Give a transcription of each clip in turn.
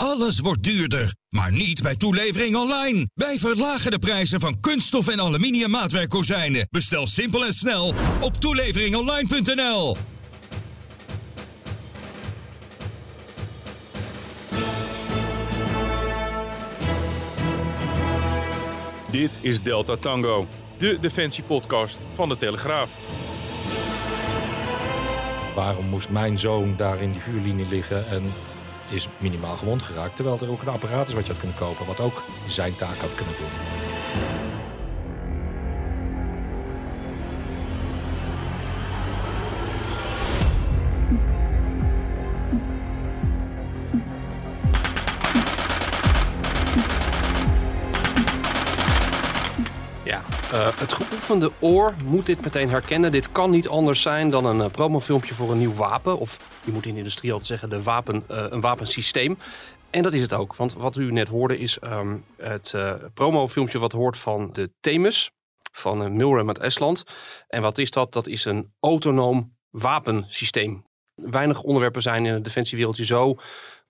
Alles wordt duurder, maar niet bij toelevering online. Wij verlagen de prijzen van kunststof en aluminium maatwerkkozijnen. Bestel simpel en snel op toeleveringonline.nl. Dit is Delta Tango, de defensiepodcast van de Telegraaf. Waarom moest mijn zoon daar in die vuurlinie liggen en is minimaal gewond geraakt? Terwijl er ook een apparaat is wat je had kunnen kopen, wat ook zijn taak had kunnen doen. Geoefende oor moet dit meteen herkennen. Dit kan niet anders zijn dan een uh, promofilmpje voor een nieuw wapen. Of je moet in de industrie altijd zeggen de wapen, eh, een wapensysteem. En dat is het ook. Want wat u net hoorde is ehm, het promofilmpje wat hoort van de Themis. Van Milram uit Estland. En wat is dat? Dat is een autonoom wapensysteem. Weinig onderwerpen zijn in het defensiewereldje zo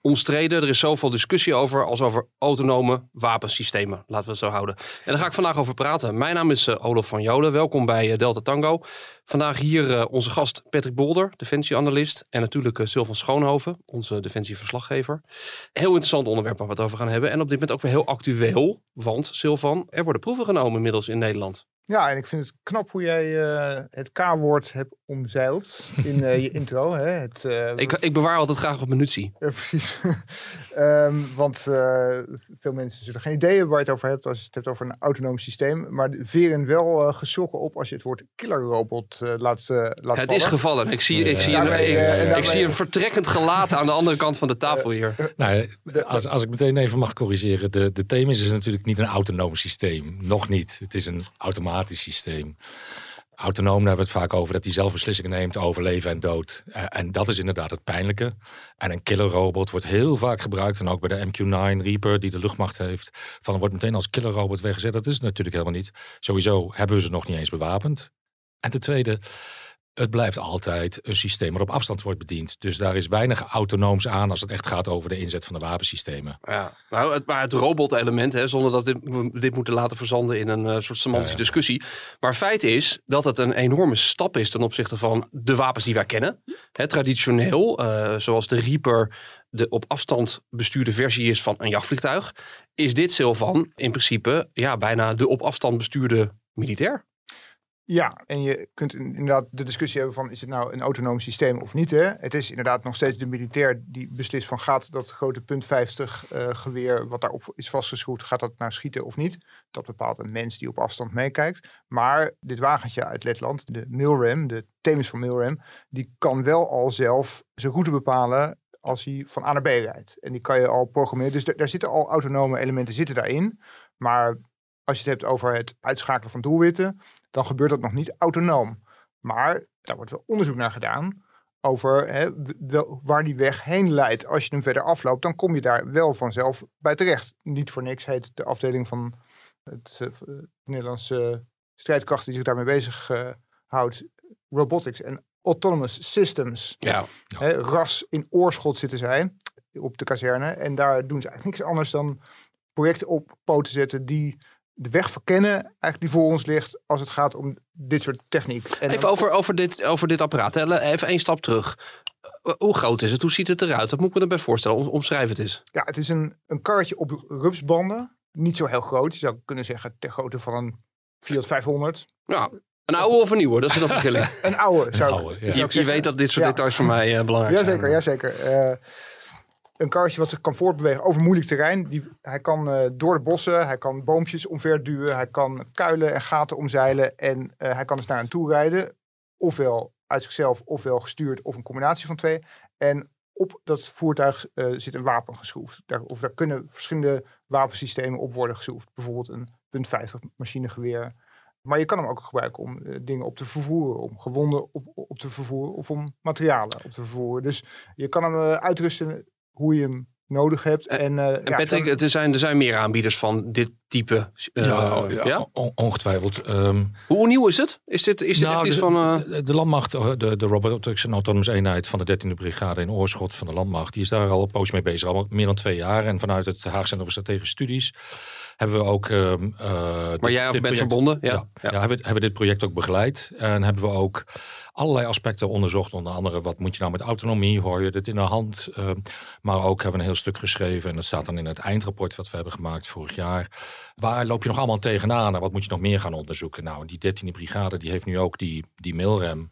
omstreden. Er is zoveel discussie over als over autonome wapensystemen. Laten we het zo houden. En daar ga ik vandaag over praten. Mijn naam is uh, Olaf van Jolen. Welkom bij uh, Delta Tango. Vandaag hier uh, onze gast Patrick Bolder, defensieanalist. En natuurlijk Sylvan Schoonhoven, onze defensieverslaggever. Heel interessant onderwerp waar we het over gaan hebben. En op dit moment ook weer heel actueel. Want Sylvan, er worden proeven genomen inmiddels in Nederland. Ja, en ik vind het knap hoe jij het K-woord hebt omzeild in uh, je intro. Hè? Het, uh, ik, ik, bewaar altijd graag op minutie. precies. um, want veel mensen zullen geen idee hebben waar je het over hebt als je het hebt over een autonoom systeem. Maar veren wel geschrokken op als je het woord killerrobot laat, laat Het vallen. is gevallen. Ik zie, ik, zie daarmee, een, ik, daarmee, ik zie een vertrekkend gelaat aan de andere kant van de tafel hier. Nou, als, als ik meteen even mag corrigeren. De, de Themis is natuurlijk niet een autonoom systeem. Nog niet. Het is een automatisch systeem. Autonoom, daar hebben we het vaak over, dat hij zelf beslissingen neemt over leven en dood. Uh, en dat is inderdaad het pijnlijke. En een killerrobot wordt heel vaak gebruikt, en ook bij de MQ-9 Reaper, die de luchtmacht heeft, van wordt meteen als killerrobot weggezet. Dat is het natuurlijk helemaal niet. Sowieso hebben we ze nog niet eens bewapend. En ten tweede, het blijft altijd een systeem waarop afstand wordt bediend. Dus daar is weinig autonooms aan als het echt gaat over de inzet van de wapensystemen. Ja, nou, het, maar het robotelement, hè, zonder dat dit, we dit moeten laten verzanden in een uh, soort semantische ja, ja. discussie. Maar feit is dat het een enorme stap is ten opzichte van de wapens die wij kennen. Hè, traditioneel, uh, zoals de Reaper de op afstand bestuurde versie is van een jachtvliegtuig, is dit Sylvan in principe ja, bijna de op afstand bestuurde militair. Ja, en je kunt inderdaad de discussie hebben van is het nou een autonoom systeem of niet. Hè? Het is inderdaad nog steeds de militair die beslist van gaat dat grote punt 50 uh, geweer wat daarop is vastgeschroefd, gaat dat nou schieten of niet. Dat bepaalt een mens die op afstand meekijkt. Maar dit wagentje uit Letland, de Milram, de Themis van Milram, die kan wel al zelf zijn route bepalen als hij van A naar B rijdt. En die kan je al programmeren. Dus daar zitten al autonome elementen zitten daarin. Maar als je het hebt over het uitschakelen van doelwitten, dan gebeurt dat nog niet autonoom. Maar daar wordt wel onderzoek naar gedaan over hè, waar die weg heen leidt. Als je hem verder afloopt, dan kom je daar wel vanzelf bij terecht. Niet voor niks heet de afdeling van het uh, Nederlandse strijdkracht die zich daarmee bezig uh, houdt, robotics en autonomous systems. Ja. Hè, ras in oorschot zitten zij op de kazerne. En daar doen ze eigenlijk niks anders dan projecten op poten zetten die de weg verkennen eigenlijk die voor ons ligt als het gaat om dit soort techniek. En even over, over, dit, over dit apparaat. Even één stap terug. Hoe groot is het? Hoe ziet het eruit? Dat moet ik me erbij voorstellen. Om, omschrijf het eens. Ja, het is een, een karretje op rupsbanden. Niet zo heel groot. Je zou kunnen zeggen ter grootte van een Fiat 500. Ja, een oude of een nieuwe? Dat is nog verschillen. een oude. Zou, een oude ja. je, je weet dat dit soort ja. details voor mij uh, belangrijk jazeker, zijn. Jazeker, uh, een karretje wat zich kan voortbewegen over moeilijk terrein. Die, hij kan uh, door de bossen, hij kan boompjes omverduwen, hij kan kuilen en gaten omzeilen. En uh, hij kan dus naar hen toe rijden. Ofwel uit zichzelf, ofwel gestuurd, of een combinatie van twee. En op dat voertuig eh, zit een wapen geschroefd. Daar, of daar kunnen verschillende wapensystemen op worden geschroefd. Bijvoorbeeld een punt 50 machinegeweer. Maar je kan hem ook gebruiken om eh, dingen op te vervoeren, om gewonden op, op te vervoeren of om materialen op te vervoeren. Dus je kan hem eh, uitrusten hoe je hem nodig hebt. En, uh, en Patrick, ja, er, zijn, er zijn meer aanbieders van dit type. Uh, ja, ja, ja? ongetwijfeld. Um, Hoe nieuw is het? Is dit, is dit nou, echt de, van... Uh... De, de, landmacht, de, de Robotics en Autonomous Eenheid van de 13e Brigade in Oorschot van de landmacht, die is daar al een poos mee bezig, al meer dan twee jaar. En vanuit het Haag Centrum voor Strategische Studies hebben we ook... Um, maar jij bent verbonden? Ja, ja, ja. hebben, hebben we dit project ook begeleid. En hebben we ook allerlei aspecten onderzocht. Onder andere, wat moet je nou met autonomie? Hoor je dit in de hand? Uh, maar ook hebben we een heel stuk geschreven. En dat staat dan in het eindrapport wat we hebben gemaakt vorig jaar. Waar loop je nog allemaal tegenaan? En wat moet je nog meer gaan onderzoeken? Nou, die 13e brigade die heeft nu ook die, die mailrem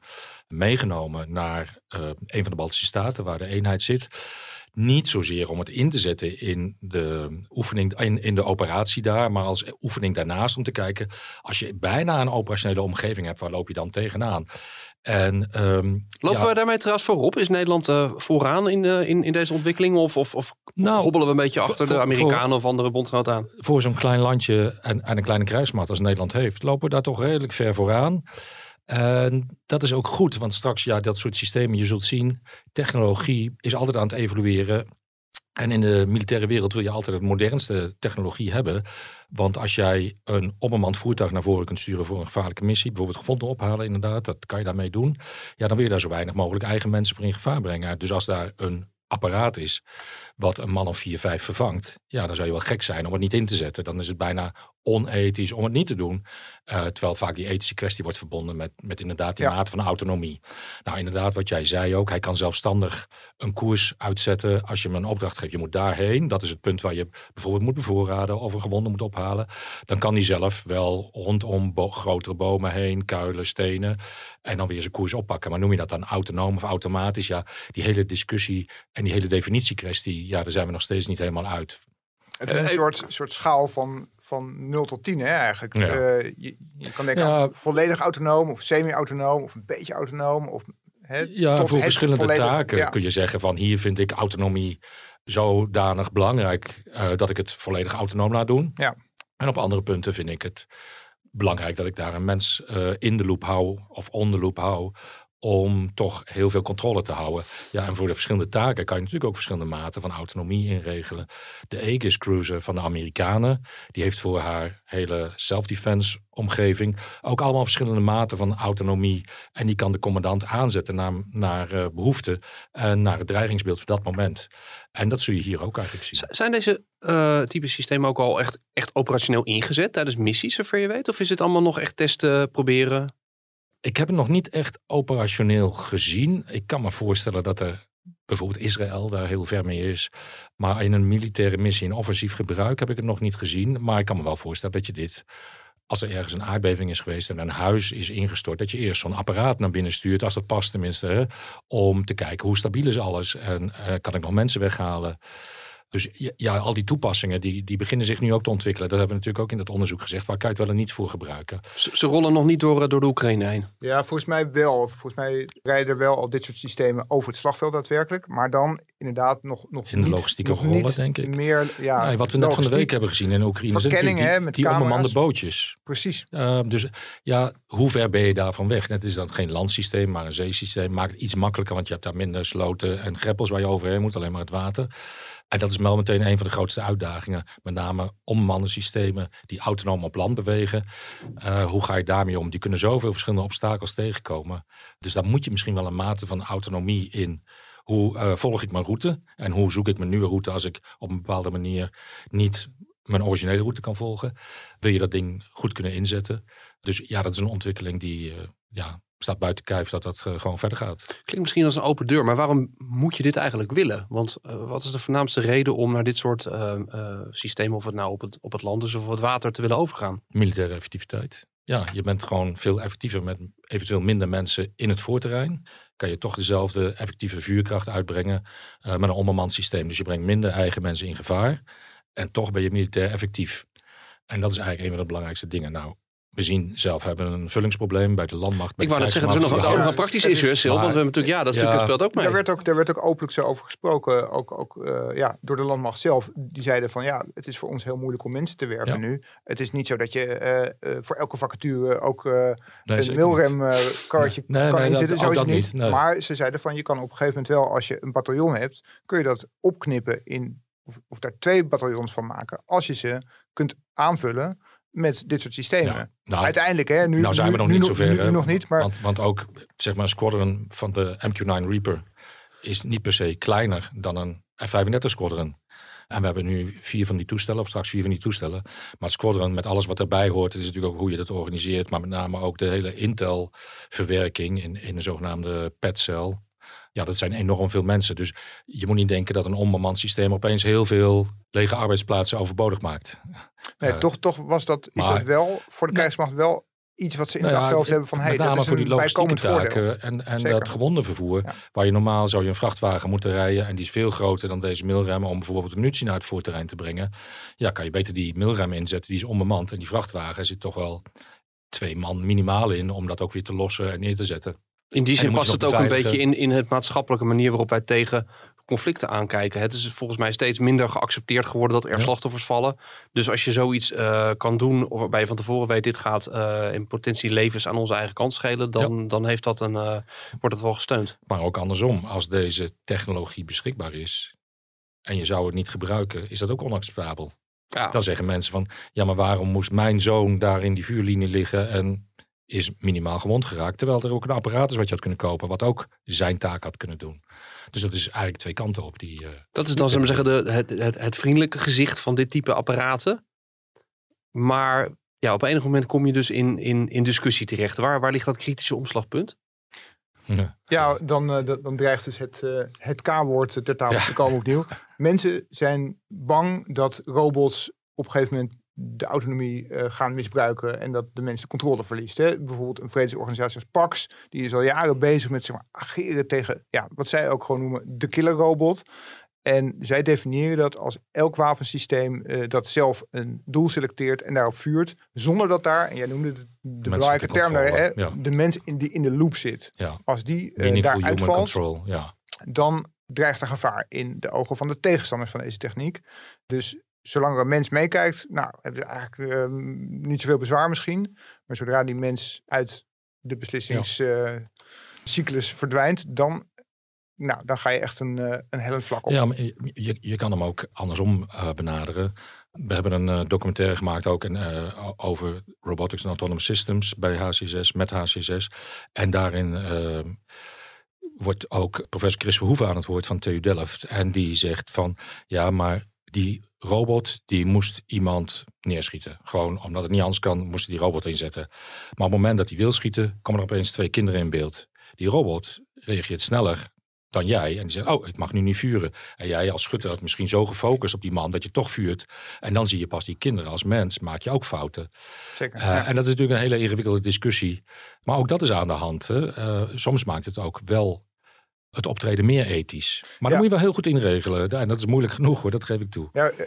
meegenomen naar uh, een van de Baltische staten waar de eenheid zit. Niet zozeer om het in te zetten in de oefening, in, in de operatie daar, maar als oefening daarnaast om te kijken, als je bijna een operationele omgeving hebt, waar loop je dan tegenaan? En, um, Lopen ja, we daarmee trouwens voorop? Is Nederland uh, vooraan in, uh, in, in deze ontwikkeling? Of, of, of nou, hobbelen we een beetje achter voor, de Amerikanen voor, of andere bondgenoten aan? Voor zo'n klein landje en, en een kleine krijgsmacht als Nederland heeft, lopen we daar toch redelijk ver vooraan. En dat is ook goed, want straks, ja, dat soort systemen, je zult zien, technologie is altijd aan het evolueren. En in de militaire wereld wil je altijd het modernste technologie hebben. Want als jij een onbemand voertuig naar voren kunt sturen voor een gevaarlijke missie, bijvoorbeeld gevonden ophalen, inderdaad, dat kan je daarmee doen. Ja, dan wil je daar zo weinig mogelijk eigen mensen voor in gevaar brengen. Dus als daar een apparaat is wat een man of vier, vijf vervangt, ja, dan zou je wel gek zijn om het niet in te zetten. Dan is het bijna onethisch om het niet te doen. Uh, terwijl vaak die ethische kwestie wordt verbonden met, met inderdaad die ja. mate van autonomie. Nou, inderdaad, wat jij zei ook, hij kan zelfstandig een koers uitzetten als je hem een opdracht geeft. Je moet daarheen, dat is het punt waar je bijvoorbeeld moet bevoorraden of een gewonde moet ophalen. Dan kan hij zelf wel rondom bo grotere bomen heen, kuilen, stenen en dan weer zijn koers oppakken. Maar noem je dat dan autonoom of automatisch? Ja, die hele discussie en die hele definitiekwestie, ja, daar zijn we nog steeds niet helemaal uit. Het is een uh, soort, soort schaal van, van 0 tot 10 hè, eigenlijk. Ja. Uh, je, je, kan denken ja. volledig autonoom of semi-autonoom of een beetje autonoom. Of, hè, ja, voor verschillende volledig, taken ja. kun je zeggen van hier vind ik autonomie zodanig belangrijk uh, dat ik het volledig autonoom laat doen. Ja. En op andere punten vind ik het belangrijk dat ik daar een mens uh, in de loop hou of on de loop hou om toch heel veel controle te houden. Ja, en voor de verschillende taken kan je natuurlijk ook verschillende maten van autonomie inregelen. De Aegis Cruiser van de Amerikanen, die heeft voor haar hele self-defense omgeving ook allemaal verschillende maten van autonomie. En die kan de commandant aanzetten naar, naar uh, behoefte en naar het dreigingsbeeld van dat moment. En dat zul je hier ook eigenlijk zien. Zijn deze uh, type systemen ook al echt, echt operationeel ingezet tijdens missies, zover je weet? Of is het allemaal nog echt testen, proberen? Ik heb het nog niet echt operationeel gezien. Ik kan me voorstellen dat er bijvoorbeeld Israël daar heel ver mee is. Maar in een militaire missie in offensief gebruik heb ik het nog niet gezien. Maar ik kan me wel voorstellen dat je dit, als er ergens een aardbeving is geweest en een huis is ingestort, dat je eerst zo'n apparaat naar binnen stuurt, als dat past tenminste, hè, om te kijken hoe stabiel is alles en uh, kan ik nog mensen weghalen. Dus ja, al die toepassingen die, die beginnen zich nu ook te ontwikkelen. Dat hebben we natuurlijk ook in dat onderzoek gezegd. Waar kan je het wel en niet voor gebruiken? Ze, ze rollen nog niet door, door de Oekraïne heen. Ja, volgens mij wel. Volgens mij rijden er wel al dit soort systemen over het slagveld daadwerkelijk. Maar dan inderdaad nog, nog In de logistieke nog rollen, denk ik. Meer, ja, nee, wat we net van de week hebben gezien in Oekraïne. Verkenning, die, hè, met die onbemande bootjes. Precies. Uh, dus ja, hoe ver ben je daarvan weg? Het is dan geen landsysteem, maar een zeesysteem. Maakt het iets makkelijker, want je hebt daar minder sloten en greppels waar je overheen moet. Alleen maar het water. En dat is wel meteen een van de grootste uitdagingen. Met name onbemande die autonoom op land bewegen. Uh, hoe ga je daarmee om? Die kunnen zoveel verschillende obstakels tegenkomen. Dus daar moet je misschien wel een mate van autonomie in. Hoe uh, volg ik mijn route? En hoe zoek ik mijn nieuwe route als ik op een bepaalde manier niet mijn originele route kan volgen? Wil je dat ding goed kunnen inzetten? Dus ja, dat is een ontwikkeling die uh, ja, staat buiten kijf dat dat uh, gewoon verder gaat. Klinkt misschien als een open deur, maar waarom moet je dit eigenlijk willen? Want uh, wat is de voornaamste reden om naar dit soort uh, systemen, of het nou op het, op het land is of op het water, te willen overgaan? Militaire effectiviteit. Ja, je bent gewoon veel effectiever met eventueel minder mensen in het voorterrein. Kan je toch dezelfde effectieve vuurkracht uitbrengen met een onbemand systeem. Dus je brengt minder eigen mensen in gevaar. En toch ben je militair effectief. En dat is eigenlijk een van de belangrijkste dingen. Nou, we zien zelf hebben een vullingsprobleem bij de landmacht. bij Ik wou net zeggen, er is nog een praktisch het is- maar- Want we hebben natuurlijk, ja, dat stuk Ja. speelt ook mee. Daar werd ook, daar werd ook openlijk zo over gesproken, ook, ook eh, ja, door de landmacht zelf. Die zeiden van ja, het is voor ons heel moeilijk om mensen te werven Ja. nu. Het is niet zo dat je eh, eh, voor elke vacature ook eh, Nee, een milremkarretje Nee, nee, kan nee, inzetten. dat- Zo is het dat niet. niet, nee. Maar ze zeiden van je kan op een gegeven moment wel, als je een bataljon hebt, kun je dat opknippen in, of, of daar twee bataljons van maken. Als je ze kunt aanvullen met dit soort systemen. Ja, nou, Uiteindelijk, hè, nu, nou zijn nu, we nog niet zover. Nu, nu nog niet, maar Want, want ook, zeg maar, een squadron van de MQ-9 Reaper is niet per se kleiner dan een F-35 squadron. En we hebben nu vier van die toestellen, of straks vier van die toestellen. Maar het squadron met alles wat erbij hoort, is natuurlijk ook hoe je dat organiseert. Maar met name ook de hele Intel-verwerking in, in de zogenaamde PET-cel. Ja, dat zijn enorm veel mensen. Dus je moet niet denken dat een onbemand systeem opeens heel veel lege arbeidsplaatsen overbodig maakt. Nee, Eh, toch, toch was dat, is dat wel voor de krijgsmacht wel iets wat ze in Nou het ja, achterhoofd hebben van hey, met dat name is voor een die logistieke voordeel. taken en, en Zeker. dat gewondenvervoer. Ja. Waar je normaal zou je een vrachtwagen moeten rijden en die is veel groter dan deze milrem om bijvoorbeeld de munitie naar het voerterrein te brengen. Ja, kan je beter die milrem inzetten, die is onbemand. En die vrachtwagen zit toch wel twee man minimaal in om dat ook weer te lossen en neer te zetten. In die zin past het ook een beetje in, in het maatschappelijke manier waarop wij tegen conflicten aankijken. Het is volgens mij steeds minder geaccepteerd geworden dat er Ja. slachtoffers vallen. Dus als je zoiets eh, kan doen, waarbij je van tevoren weet, dit gaat eh, in potentie levens aan onze eigen kant schelen, dan, dan heeft dat een, eh, wordt het wel gesteund. Maar ook andersom, als deze technologie beschikbaar is en je zou het niet gebruiken, is dat ook onacceptabel. Ja, Dan zeggen mensen van, ja maar waarom moest mijn zoon daar in die vuurlinie liggen en is minimaal gewond geraakt. Terwijl er ook een apparaat is wat je had kunnen kopen, wat ook zijn taak had kunnen doen. Dus dat is eigenlijk twee kanten op die... eh, dat is dan zullen we zeggen, de, het, het, het vriendelijke gezicht van dit type apparaten. Maar ja, op enig moment kom je dus in, in, in discussie terecht. Waar, waar ligt dat kritische omslagpunt? Ja, dan, eh, dan dreigt dus het, eh, het K-woord ter tafel Ja. te komen opnieuw. Mensen zijn bang dat robots op een gegeven moment de autonomie eh, gaan misbruiken en dat de mens de controle verliest. Hè? Bijvoorbeeld een vredesorganisatie als PAX, die is al jaren bezig met zeg maar, ageren tegen ja, wat zij ook gewoon noemen de killer robot. En zij definiëren dat als elk wapensysteem eh, dat zelf een doel selecteert en daarop vuurt, zonder dat daar, en jij noemde de, de belangrijke term daar, hè, ja. de mens in die in de loop zit. ja, Als die eh, daar uitvalt, control. Ja. dan dreigt er gevaar in de ogen van de tegenstanders van deze techniek. Dus zolang een mens meekijkt, nou, hebben ze eigenlijk eh, niet zoveel bezwaar misschien. Maar zodra die mens uit de beslissingscyclus verdwijnt, dan, nou, dan ga je echt een, eh, een hellend vlak op. Ja, maar je, je, je kan hem ook andersom eh, benaderen. We hebben een eh, documentaire gemaakt ook eh, over robotics en autonomous systems bij HC6, met HC6. En daarin eh, wordt ook professor Chris Verhoeven aan het woord van TU Delft. En die zegt van, ja, maar die robot, die moest iemand neerschieten. Gewoon omdat het niet anders kan, moest hij die robot inzetten. Maar op het moment dat hij wil schieten, komen er opeens twee kinderen in beeld. Die robot reageert sneller dan jij. En die zegt, oh, ik mag nu niet vuren. En jij als schutter had misschien zo gefocust op die man dat je toch vuurt. En dan zie je pas die kinderen als mens, maak je ook fouten. Zeker. Eh, ja. En dat is natuurlijk een hele ingewikkelde discussie. Maar ook dat is aan de hand. Hè. Eh, soms maakt het ook wel het optreden meer ethisch. Maar Ja. dan moet je wel heel goed inregelen. En dat is moeilijk genoeg hoor, dat geef ik toe. Ja, eh,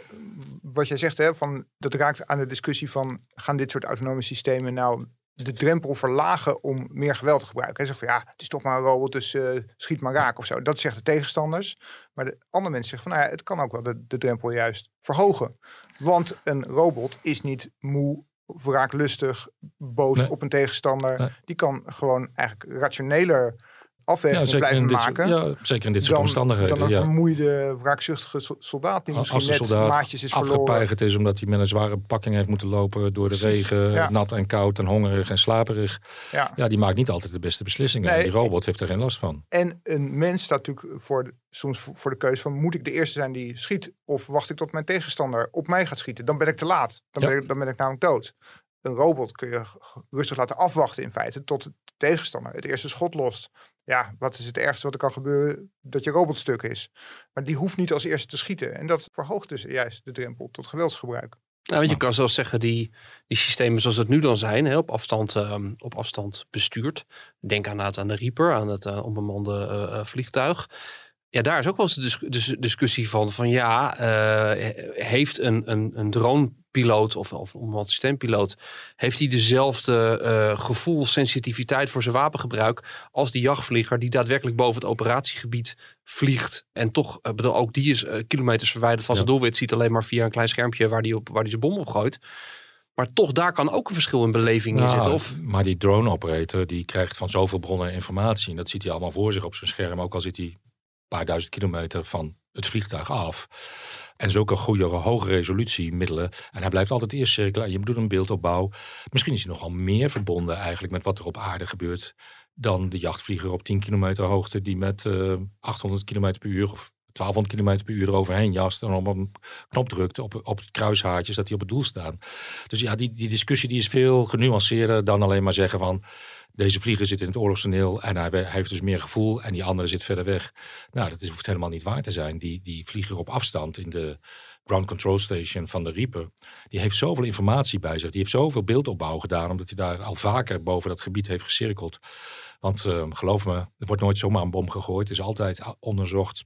wat jij zegt, hè, van, dat raakt aan de discussie van gaan dit soort autonome systemen nou de drempel verlagen om meer geweld te gebruiken. Hij zegt van ja, het is toch maar een robot, dus eh, schiet maar raak of zo. Dat zeggen de tegenstanders. Maar de andere mensen zeggen van nou ja, het kan ook wel de, de drempel juist verhogen. Want een robot is niet moe, wraaklustig, boos Nee. op een tegenstander. Nee. Die kan gewoon eigenlijk rationeler Ja, blijven dit soort, maken. ja, zeker in dit soort dan, omstandigheden. dan een ja. vermoeide, wraakzuchtige so- soldaat die misschien Als de net soldaat maatjes is verloren. afgepeigerd is omdat hij met een zware pakking heeft moeten lopen door de Precies, regen, ja. nat en koud en hongerig en slaperig. Ja. Ja, die maakt niet altijd de beste beslissingen. Nee, die robot heeft er geen last van. En een mens staat natuurlijk voor soms voor de keuze van moet ik de eerste zijn die schiet of wacht ik tot mijn tegenstander op mij gaat schieten? Dan ben ik te laat. Dan, Ja. ben, ik, dan ben ik namelijk dood. Een robot kun je rustig laten afwachten in feite tot de tegenstander het eerste schot lost. Ja, wat is het ergste wat er kan gebeuren? Dat je robot stuk is. Maar die hoeft niet als eerste te schieten. En dat verhoogt dus juist de drempel tot geweldsgebruik. Nou, want je kan zelfs zeggen, die, die systemen zoals het nu dan zijn, hè, op, afstand, ehm, op afstand bestuurd. Denk aan, het- aan de Reaper, aan het eh, onbemande eh, eh, vliegtuig. Ja, daar is ook wel eens de dis- dus discussie van, van ja, eh, heeft een, een, een drone piloot of, of onbemand systeempiloot, heeft hij dezelfde uh, gevoel, sensitiviteit voor zijn wapengebruik als die jachtvlieger die daadwerkelijk boven het operatiegebied vliegt en toch, uh, bedoel, ook die is uh, kilometers verwijderd van zijn doelwit, ziet alleen maar via een klein schermpje waar die, op, waar die zijn bom op gooit. Maar toch, daar kan ook een verschil in beleving in zitten. Of... Maar die drone operator, die krijgt van zoveel bronnen informatie. En dat ziet hij allemaal voor zich op zijn scherm. Ook al zit hij een paar duizend kilometer van het vliegtuig af. En zulke goede, hoge resolutiemiddelen. En hij blijft altijd eerst cirkelen. Je doet een beeldopbouw. Misschien is hij nogal meer verbonden eigenlijk met wat er op aarde gebeurt. Dan de jachtvlieger op 10 kilometer hoogte die met uh, 800 kilometer per uur of 1200 km per uur eroverheen jast en op een knop drukt op, op het kruishaartjes dat die op het doel staan. Dus ja, die, die discussie die is veel genuanceerder dan alleen maar zeggen van deze vlieger zit in het oorlogstoneel en hij, hij, heeft dus meer gevoel en die andere zit verder weg. Nou, dat is, hoeft helemaal niet waar te zijn. Die, die vlieger op afstand in de ground control station van de Reaper, die heeft zoveel informatie bij zich. Die heeft zoveel beeldopbouw gedaan, omdat hij daar al vaker boven dat gebied heeft gecirkeld. Want uh, geloof me, er wordt nooit zomaar een bom gegooid. Het is altijd onderzocht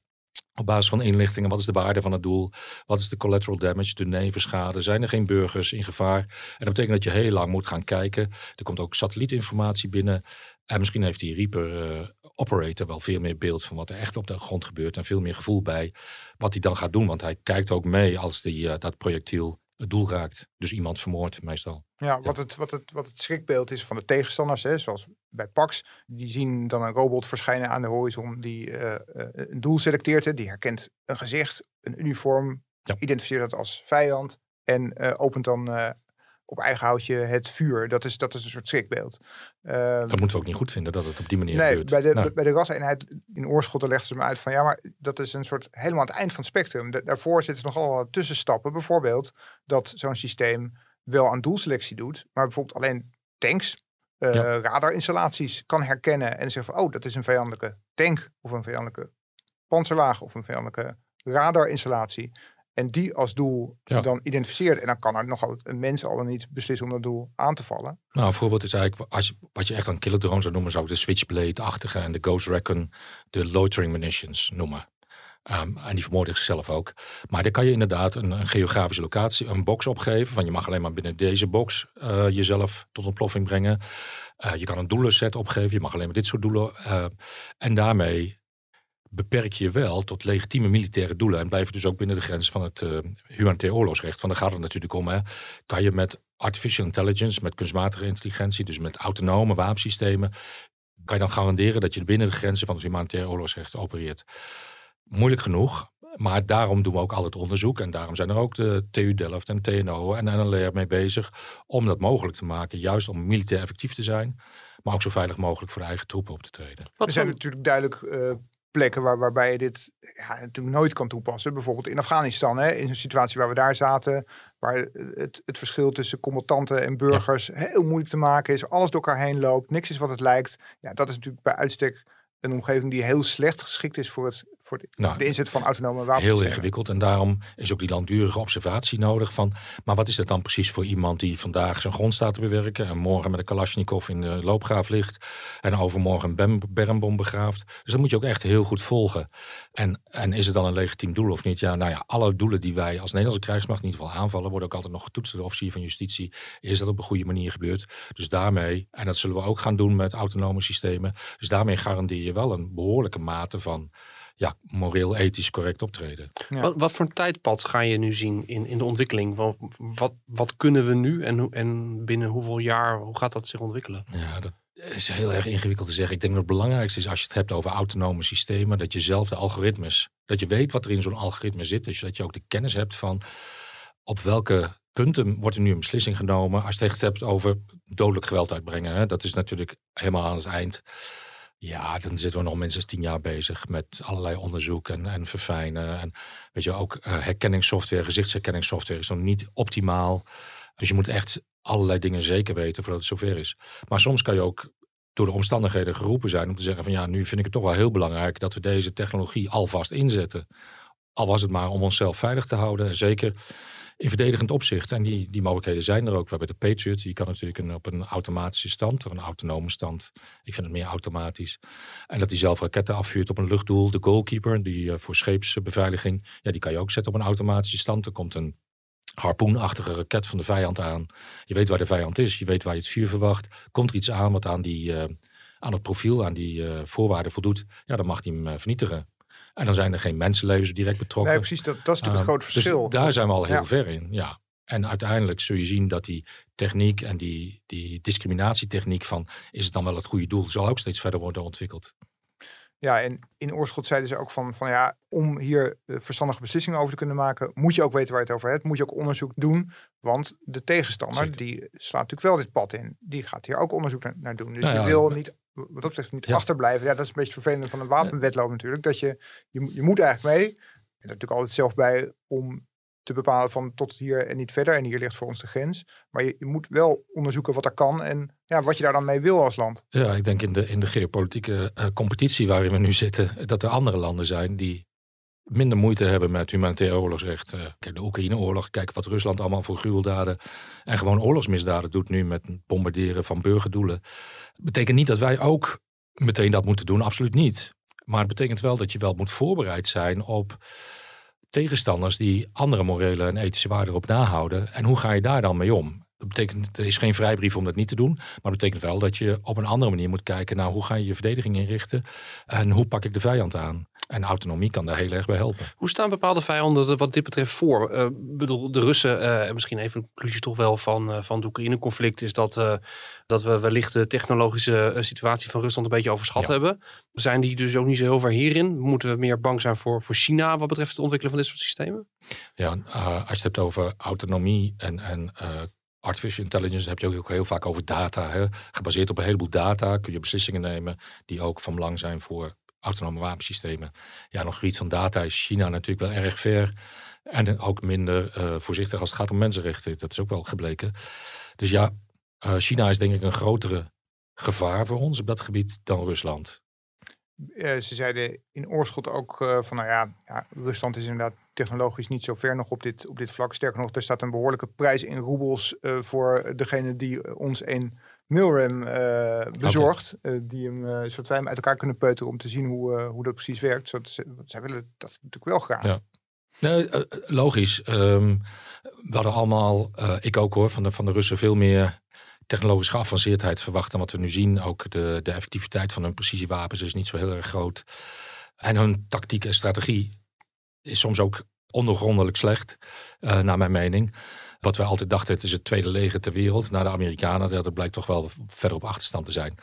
op basis van inlichtingen, wat is de waarde van het doel? Wat is de collateral damage, de nevenschade? Zijn er geen burgers in gevaar? En dat betekent dat je heel lang moet gaan kijken. Er komt ook satellietinformatie binnen. En misschien heeft die Reaper uh, operator wel veel meer beeld van wat er echt op de grond gebeurt. En veel meer gevoel bij wat hij dan gaat doen. Want hij kijkt ook mee als die, uh, dat projectiel het doel raakt. Dus iemand vermoordt meestal. Ja, wat, Het, wat, het, wat het schrikbeeld is van de tegenstanders, hè, zoals bij Pax. Die zien dan een robot verschijnen aan de horizon die uh, een doel selecteert. Hè, die herkent een gezicht, een uniform, ja. identificeert dat als vijand. En uh, opent dan op eigen houtje het vuur. Dat is, dat is een soort schrikbeeld. Uh, dat moeten we ook niet goed vinden dat het op die manier nee, gebeurt. Bij de, nou. bij de raseenheid in Oorschotten legden ze me uit van ja, maar dat is een soort helemaal aan het eind van het spectrum. daarvoor zitten nogal tussenstappen. Bijvoorbeeld dat zo'n systeem wel aan doelselectie doet, maar bijvoorbeeld alleen tanks, uh, ja. radarinstallaties kan herkennen en zeggen van oh, dat is een vijandelijke tank of een vijandelijke panzerwagen of een vijandelijke radarinstallatie. En die als doel ja. dan identificeert. En dan kan er nogal een mens al niet beslissen om dat doel aan te vallen. Nou, een voorbeeld is eigenlijk, als je, wat je echt een killer drone zou noemen, zou ik de Switchblade-achtige en de Ghost Recon, de loitering munitions noemen. Um, en die vermoorden zichzelf ook. Maar dan kan je inderdaad een, een, geografische locatie, een box opgeven. Van je mag alleen maar binnen deze box uh, jezelf tot ontploffing brengen. Uh, je kan een doelenset opgeven. Je mag alleen maar dit soort doelen. Uh, en daarmee beperk je wel tot legitieme militaire doelen. En blijven dus ook binnen de grenzen van het humanitair oorlogsrecht. Van daar gaat het natuurlijk om. Hè. Kan je met artificial intelligence, met kunstmatige intelligentie, dus met autonome wapensystemen, kan je dan garanderen dat je binnen de grenzen van het humanitair oorlogsrecht opereert. Moeilijk genoeg, maar daarom doen we ook al het onderzoek. En daarom zijn er ook de TU Delft en TNO en NLR mee bezig om dat mogelijk te maken. Juist om militair effectief te zijn, maar ook zo veilig mogelijk voor de eigen troepen op te treden. Wat er zijn natuurlijk duidelijk uh, plekken waar, waarbij je dit ja, natuurlijk nooit kan toepassen. Bijvoorbeeld in Afghanistan, hè, in een situatie waar we daar zaten, waar het, het verschil tussen combatanten en burgers ja. heel moeilijk te maken is, alles door elkaar heen loopt, niks is wat het lijkt. Ja, dat is natuurlijk bij uitstek een omgeving die heel slecht geschikt is voor het voor de, nou, de inzet van autonome wapens. Heel ingewikkeld en daarom is ook die langdurige observatie nodig van, maar wat is dat dan precies voor iemand die vandaag zijn grond staat te bewerken en morgen met een Kalashnikov in de loopgraaf ligt en overmorgen een bermbom begraaft. Dus dat moet je ook echt heel goed volgen. En, en is het dan een legitiem doel of niet? Ja, nou ja, alle doelen die wij als Nederlandse krijgsmacht in ieder geval aanvallen, worden ook altijd nog getoetst door de officier van justitie. Is dat op een goede manier gebeurd? Dus daarmee, en dat zullen we ook gaan doen met autonome systemen, dus daarmee garandeer je wel een behoorlijke mate van ja, moreel, ethisch correct optreden. Ja. Wat, wat, voor een tijdpad ga je nu zien in, in de ontwikkeling? Wat, wat, wat kunnen we nu en, en binnen hoeveel jaar, hoe gaat dat zich ontwikkelen? Ja, dat is heel erg ingewikkeld te zeggen. Ik denk dat het belangrijkste is als je het hebt over autonome systemen, dat je zelf de algoritmes, dat je weet wat er in zo'n algoritme zit. Dus dat je ook de kennis hebt van op welke punten wordt er nu een beslissing genomen. Als je het hebt over dodelijk geweld uitbrengen, hè, dat is natuurlijk helemaal aan het eind. Ja, dan zitten we nog minstens tien jaar bezig met allerlei onderzoek en, en verfijnen. En weet je, ook uh, herkenningssoftware, gezichtsherkenningssoftware is nog niet optimaal. Dus je moet echt allerlei dingen zeker weten voordat het zover is. Maar soms kan je ook door de omstandigheden geroepen zijn om te zeggen van ja, nu vind ik het toch wel heel belangrijk dat we deze technologie alvast inzetten. Al was het maar om onszelf veilig te houden. En zeker in verdedigend opzicht. En die, die mogelijkheden zijn er ook. We hebben de Patriot, die kan natuurlijk een, op een automatische stand of een autonome stand. Ik vind het meer automatisch. En dat die zelf raketten afvuurt op een luchtdoel. De Goalkeeper, die uh, voor scheepsbeveiliging, ja, die kan je ook zetten op een automatische stand. Er komt een harpoenachtige raket van de vijand aan. Je weet waar de vijand is, je weet waar je het vuur verwacht. Komt er iets aan wat aan, die, uh, aan het profiel, aan die uh, voorwaarden voldoet, ja, dan mag hij hem vernietigen. En dan zijn er geen mensenlevens direct betrokken. Nee, precies, dat, dat is natuurlijk het grote verschil. Dus daar zijn we al heel ja. ver in, ja. En uiteindelijk zul je zien dat die techniek en die, die discriminatietechniek van is het dan wel het goede doel, zal ook steeds verder worden ontwikkeld. Ja, en in Oorschot zeiden ze ook van, van ja, om hier verstandige beslissingen over te kunnen maken, moet je ook weten waar je het over hebt. Moet je ook onderzoek doen, want de tegenstander, Zeker. die slaat natuurlijk wel dit pad in. Die gaat hier ook onderzoek naar, naar doen. Dus nou ja, je wil niet, wat dat betreft, niet ja. achterblijven. Ja, dat is een beetje vervelend van een wapenwetloop natuurlijk. Dat je, je, je moet eigenlijk mee. En natuurlijk altijd zelf bij om te bepalen van tot hier en niet verder. En hier ligt voor ons de grens. Maar je, je, moet wel onderzoeken wat er kan en ja, wat je daar dan mee wil als land. Ja, ik denk in de, in de geopolitieke uh, competitie waarin we nu zitten, dat er andere landen zijn die minder moeite hebben met humanitair oorlogsrecht. Uh, kijk, de Oekraïne-oorlog, kijk wat Rusland allemaal voor gruweldaden en gewoon oorlogsmisdaden doet nu met bombarderen van burgerdoelen. Betekent niet dat wij ook meteen dat moeten doen, absoluut niet. Maar het betekent wel dat je wel moet voorbereid zijn op tegenstanders die andere morele en ethische waarden op nahouden. En hoe ga je daar dan mee om? Dat betekent, er is geen vrijbrief om dat niet te doen. Maar dat betekent wel dat je op een andere manier moet kijken naar hoe ga je je verdediging inrichten. En hoe pak ik de vijand aan. En autonomie kan daar heel erg bij helpen. Hoe staan bepaalde vijanden er wat dit betreft voor? Ik uh, bedoel, de Russen, uh, misschien even een conclusie toch wel van, uh, van het Oekraïne-conflict, is dat, dat we wellicht de technologische situatie van Rusland een beetje overschat ja. hebben. Zijn die dus ook niet zo heel ver hierin? Moeten we meer bang zijn voor, voor China wat betreft het ontwikkelen van dit soort systemen? Ja, als je het hebt over autonomie en, en artificial intelligence heb je ook heel vaak over data. Hè? Gebaseerd op een heleboel data kun je beslissingen nemen die ook van belang zijn voor autonome wapensystemen. Ja, nog iets van data is China natuurlijk wel erg ver. En ook minder uh, voorzichtig als het gaat om mensenrechten. Dat is ook wel gebleken. Dus ja, uh, China is denk ik een grotere gevaar voor ons op dat gebied dan Rusland. Ze zeiden in Oorschot ook uh, van, nou ja, ja, Rusland is inderdaad technologisch niet zo ver nog op dit, op dit vlak. Sterker nog, er staat een behoorlijke prijs in roebels voor degene die ons een Milram bezorgt. Okay. die hem, zodat wij hem uit elkaar kunnen peuteren om te zien hoe, hoe dat precies werkt. Zodat ze, zij willen dat natuurlijk wel graag. Ja. Nee, logisch. Um, we hadden allemaal, ik ook hoor, van de, van de Russen veel meer technologische geavanceerdheid verwachten. Wat we nu zien, ook de, de effectiviteit van hun precisiewapens is niet zo heel erg groot. En hun tactiek en strategie is soms ook ondergrondelijk slecht, uh, naar mijn mening. Wat we altijd dachten, het is het tweede leger ter wereld. Na de Amerikanen, dat blijkt toch wel verder op achterstand te zijn.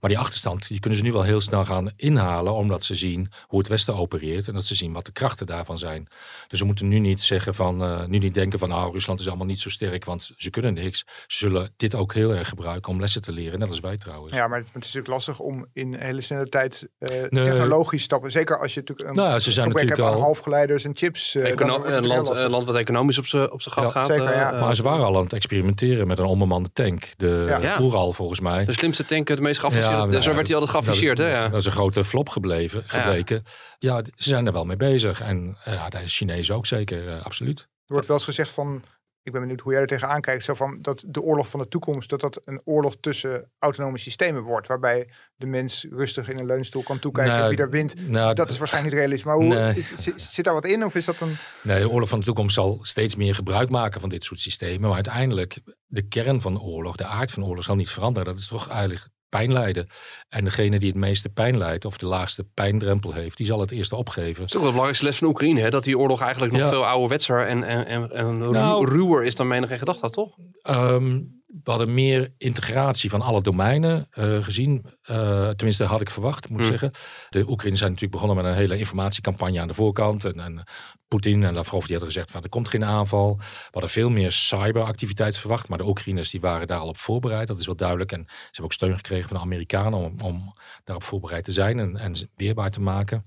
Maar die achterstand, die kunnen ze nu wel heel snel gaan inhalen. Omdat ze zien hoe het Westen opereert. En dat ze zien wat de krachten daarvan zijn. Dus we moeten nu niet zeggen van, uh, nu niet denken van, nou, Rusland is allemaal niet zo sterk. Want ze kunnen niks. Ze zullen dit ook heel erg gebruiken om lessen te leren. Net als wij trouwens. Ja, maar het, is natuurlijk lastig om in een hele snelle tijd uh, nee. technologisch stappen. Zeker als je natuurlijk een nou, ze zijn natuurlijk hebt al... halfgeleiders en chips. Uh, een land, land wat economisch op zijn op gat ja, gaat. Zeker, ja. Maar ze waren al aan het experimenteren met een onbemande tank. De ja. Oeral volgens mij. De slimste tank, het meest geafficheerde. Ja, zo werd hij altijd geafficheerd. Dat, hè? Ja. dat is een grote flop gebleven, gebleken. Ja, ja ze zijn er wel mee bezig. En ja, de Chinezen ook zeker, uh, absoluut. Er wordt wel eens gezegd van ik ben benieuwd hoe jij er tegenaan kijkt. Zo van dat de oorlog van de toekomst, dat dat een oorlog tussen autonome systemen wordt. Waarbij de mens rustig in een leunstoel kan toekijken nou, wie er wint. Nou, dat is waarschijnlijk niet realistisch. Maar hoe, nee. is, is, zit daar wat in? Of is dat een... Nee, de oorlog van de toekomst zal steeds meer gebruik maken van dit soort systemen. Maar uiteindelijk, de kern van de oorlog, de aard van de oorlog zal niet veranderen. Dat is toch eigenlijk pijn lijden. En degene die het meeste pijn lijdt, of de laagste pijndrempel heeft, die zal het eerst opgeven. Dat is toch de belangrijkste les van Oekraïne, hè? dat die oorlog eigenlijk nog ja. veel ouderwetser en, en, en, en nou, ruwer is dan menige gedacht had, toch? Um, we hadden meer integratie van alle domeinen uh, gezien. Uh, tenminste, had ik verwacht, moet ik hmm. zeggen. De Oekraïne zijn natuurlijk begonnen met een hele informatiecampagne aan de voorkant. En, en Poetin en Lavrov die hadden gezegd van er komt geen aanval. We hadden veel meer cyberactiviteit verwacht. Maar de Oekraïners die waren daar al op voorbereid. Dat is wel duidelijk. En ze hebben ook steun gekregen van de Amerikanen om, om daarop voorbereid te zijn en, en weerbaar te maken.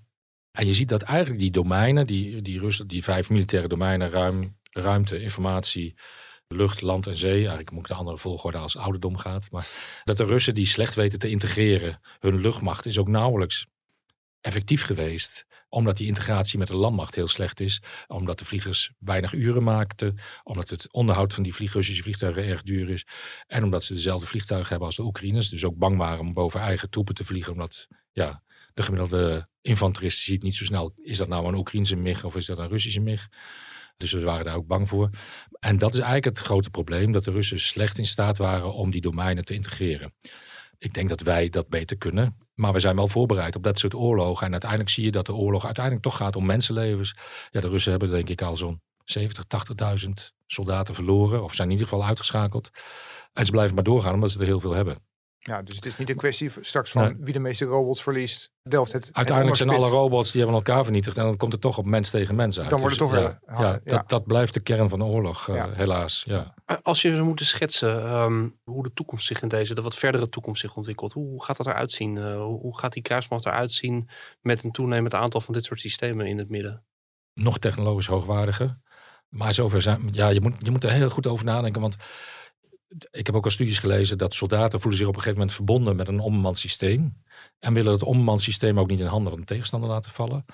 En je ziet dat eigenlijk die domeinen, die, die, Russen, die vijf militaire domeinen, ruim, ruimte, informatie, lucht, land en zee. Eigenlijk moet ik de andere volgorde als ouderdom gaat. Maar dat de Russen die slecht weten te integreren. Hun luchtmacht is ook nauwelijks effectief geweest omdat die integratie met de landmacht heel slecht is. Omdat de vliegers weinig uren maakten. Omdat het onderhoud van die Russische vliegtuigen erg duur is. En omdat ze dezelfde vliegtuigen hebben als de Oekraïners. Dus ook bang waren om boven eigen troepen te vliegen. Omdat ja, de gemiddelde infanterist ziet niet zo snel. Is dat nou een Oekraïnse MIG of is dat een Russische MIG? Dus we waren daar ook bang voor. En dat is eigenlijk het grote probleem, dat de Russen slecht in staat waren om die domeinen te integreren. Ik denk dat wij dat beter kunnen. Maar we zijn wel voorbereid op dat soort oorlogen. En uiteindelijk zie je dat de oorlog uiteindelijk toch gaat om mensenlevens. Ja, de Russen hebben denk ik al zo'n 70, 80.000 soldaten verloren. Of zijn in ieder geval uitgeschakeld. En ze blijven maar doorgaan omdat ze er heel veel hebben. Ja, dus het is niet een kwestie straks van wie de meeste robots verliest. Delft het. Uiteindelijk zijn alle robots die hebben elkaar vernietigd. En dan komt het toch op mens tegen mens uit. Dan wordt het Dus, toch, ja, eh, ja, ja. Dat, dat blijft de kern van de oorlog, eh, helaas. Ja. Als je zou moeten schetsen ehm, hoe de toekomst zich in deze, de wat verdere toekomst zich ontwikkelt. Hoe gaat dat eruit zien? Eh, hoe hoe gaat die kruismacht eruit zien met een toenemend aantal van dit soort systemen in het midden? Nog technologisch hoogwaardiger. Maar zover zijn. Ja, je moet, je moet er heel goed over nadenken. Want ik heb ook al studies gelezen dat soldaten voelen zich op een gegeven moment verbonden met een onbemand systeem. En willen het onbemand systeem ook niet in handen van de tegenstander laten vallen.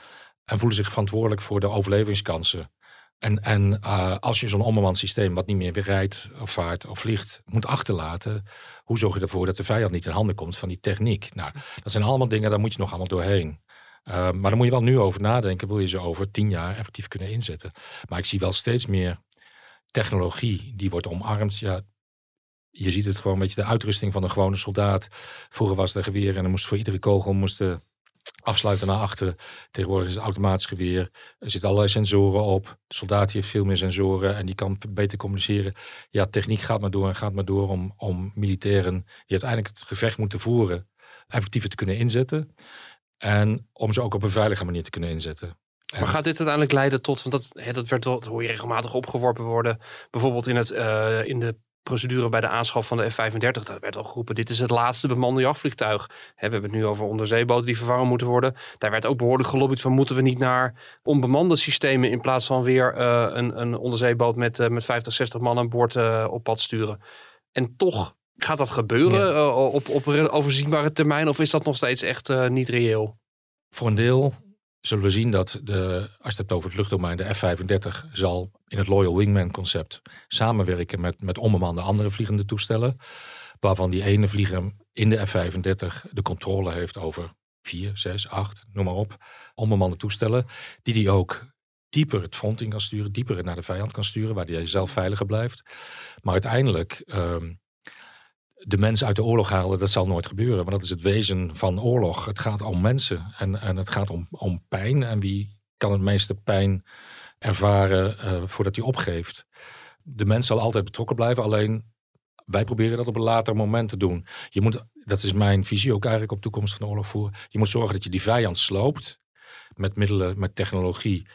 En voelen zich verantwoordelijk voor de overlevingskansen. En, en eh, als je zo'n onbemand systeem wat niet meer weer rijdt of vaart of vliegt moet achterlaten. Hoe zorg je ervoor dat de vijand niet in handen komt van die techniek? Nou, dat zijn allemaal dingen, daar moet je nog allemaal doorheen. Uh, maar daar moet je wel nu over nadenken. Wil je ze over tien jaar effectief kunnen inzetten? Maar ik zie wel steeds meer technologie die wordt omarmd. Ja, je ziet het gewoon een beetje de uitrusting van een gewone soldaat. Vroeger was een geweer en dan moest voor iedere kogel moest afsluiten naar achter. Tegenwoordig is het automatisch geweer. Er zitten allerlei sensoren op. De soldaat heeft veel meer sensoren en die kan beter communiceren. Ja, techniek gaat maar door en gaat maar door om, om militairen die uiteindelijk het gevecht moeten voeren effectiever te kunnen inzetten. En om ze ook op een veilige manier te kunnen inzetten. Maar gaat dit uiteindelijk leiden tot, want dat, hè, dat, werd wel, dat hoor je regelmatig opgeworpen worden. Bijvoorbeeld in, het, uh, in de procedure bij de aanschaf van de F-35. Daar werd al geroepen, dit is het laatste bemande jachtvliegtuig. Hè, we hebben het nu over onderzeeboten die vervangen moeten worden. Daar werd ook behoorlijk gelobbyd van, moeten we niet naar onbemande systemen... in plaats van weer uh, een, een onderzeeboot met, uh, met 50, 60 man aan boord op pad sturen. En toch gaat dat gebeuren ja. op, op een overzienbare termijn? Of is dat nog steeds echt niet reëel? Voor een deel zullen we zien dat de, als je het hebt over het luchtdomein, de F-35 zal in het Loyal Wingman concept samenwerken met, met onbemande andere vliegende toestellen. Waarvan die ene vlieger in de F-35 de controle heeft over vier, zes, acht, noem maar op, onbemande toestellen. Die die ook dieper het front in kan sturen, dieper naar de vijand kan sturen, waar hij zelf veiliger blijft. Maar uiteindelijk um, de mensen uit de oorlog halen, dat zal nooit gebeuren. Want dat is het wezen van oorlog. Het gaat om mensen en, en het gaat om, om pijn. En wie kan het meeste pijn ervaren uh, voordat hij opgeeft? De mens zal altijd betrokken blijven, alleen wij proberen dat op een later moment te doen. Je moet, dat is mijn visie ook eigenlijk op toekomst van de oorlog voeren. Je moet zorgen dat je die vijand sloopt met middelen, met technologie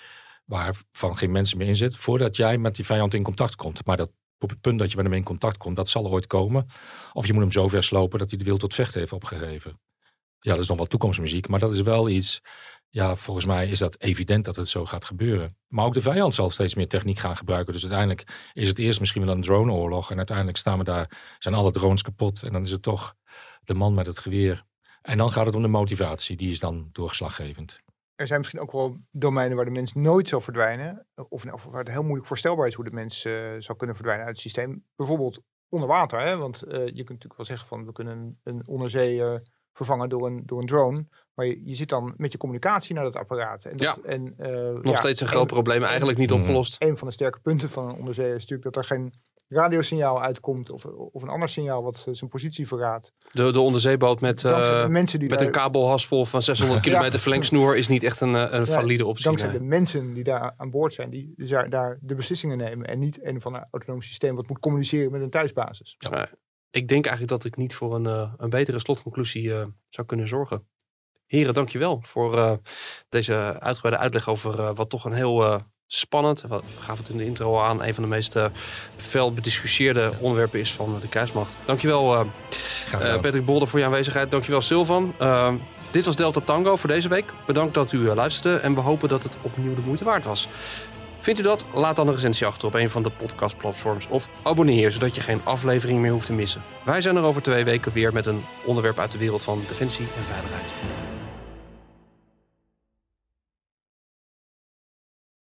waarvan geen mensen meer in zit, voordat jij met die vijand in contact komt. Maar dat op het punt dat je met hem in contact komt, dat zal ooit komen. Of je moet hem zo ver slopen dat hij de wil tot vechten heeft opgegeven. Ja, dat is dan wel toekomstmuziek, maar dat is wel iets. Ja, volgens mij is dat evident dat het zo gaat gebeuren. Maar ook de vijand zal steeds meer techniek gaan gebruiken. Dus uiteindelijk is het eerst misschien wel een droneoorlog. En uiteindelijk staan we daar, zijn alle drones kapot. En dan is het toch de man met het geweer. En dan gaat het om de motivatie. Die is dan doorslaggevend er zijn misschien ook wel domeinen waar de mens nooit zal verdwijnen. Of, of waar het heel moeilijk voorstelbaar is hoe de mens uh, zal kunnen verdwijnen uit het systeem. Bijvoorbeeld onder water. Hè? Want uh, je kunt natuurlijk wel zeggen van we kunnen een, onderzee uh, vervangen door een, door een drone. Maar je, je zit dan met je communicatie naar dat apparaat. En dat, ja, en, nog ja, steeds een groot probleem. Eigenlijk niet opgelost. Een van de sterke punten van een onderzee is natuurlijk dat er geen radiosignaal uitkomt of, of een ander signaal wat zijn positie verraadt. De, de onderzeeboot met, uh, mensen die met daar, een kabelhaspel van 600 kilometer ja. verlengsnoer is niet echt een, een ja, valide optie. Dankzij nee. de mensen die daar aan boord zijn, die dus daar, daar de beslissingen nemen en niet een van een autonoom systeem wat moet communiceren met een thuisbasis. Ja. ik denk eigenlijk dat ik niet voor een, uh, een betere slotconclusie uh, zou kunnen zorgen. Heren, dankjewel voor deze uitgebreide uitleg over wat toch een heel spannend, we gaven het in de intro aan, een van de meest uh, fel bediscussieerde onderwerpen is van de kruismacht. Dankjewel Patrick Bolder voor je aanwezigheid. Dankjewel Silvan. dit was Delta Tango voor deze week. Bedankt dat u luisterde en we hopen dat het opnieuw de moeite waard was. Vindt u dat? Laat dan een recensie achter op een van de podcastplatforms of abonneer zodat je geen aflevering meer hoeft te missen. Wij zijn er over twee weken weer met een onderwerp uit de wereld van defensie en veiligheid.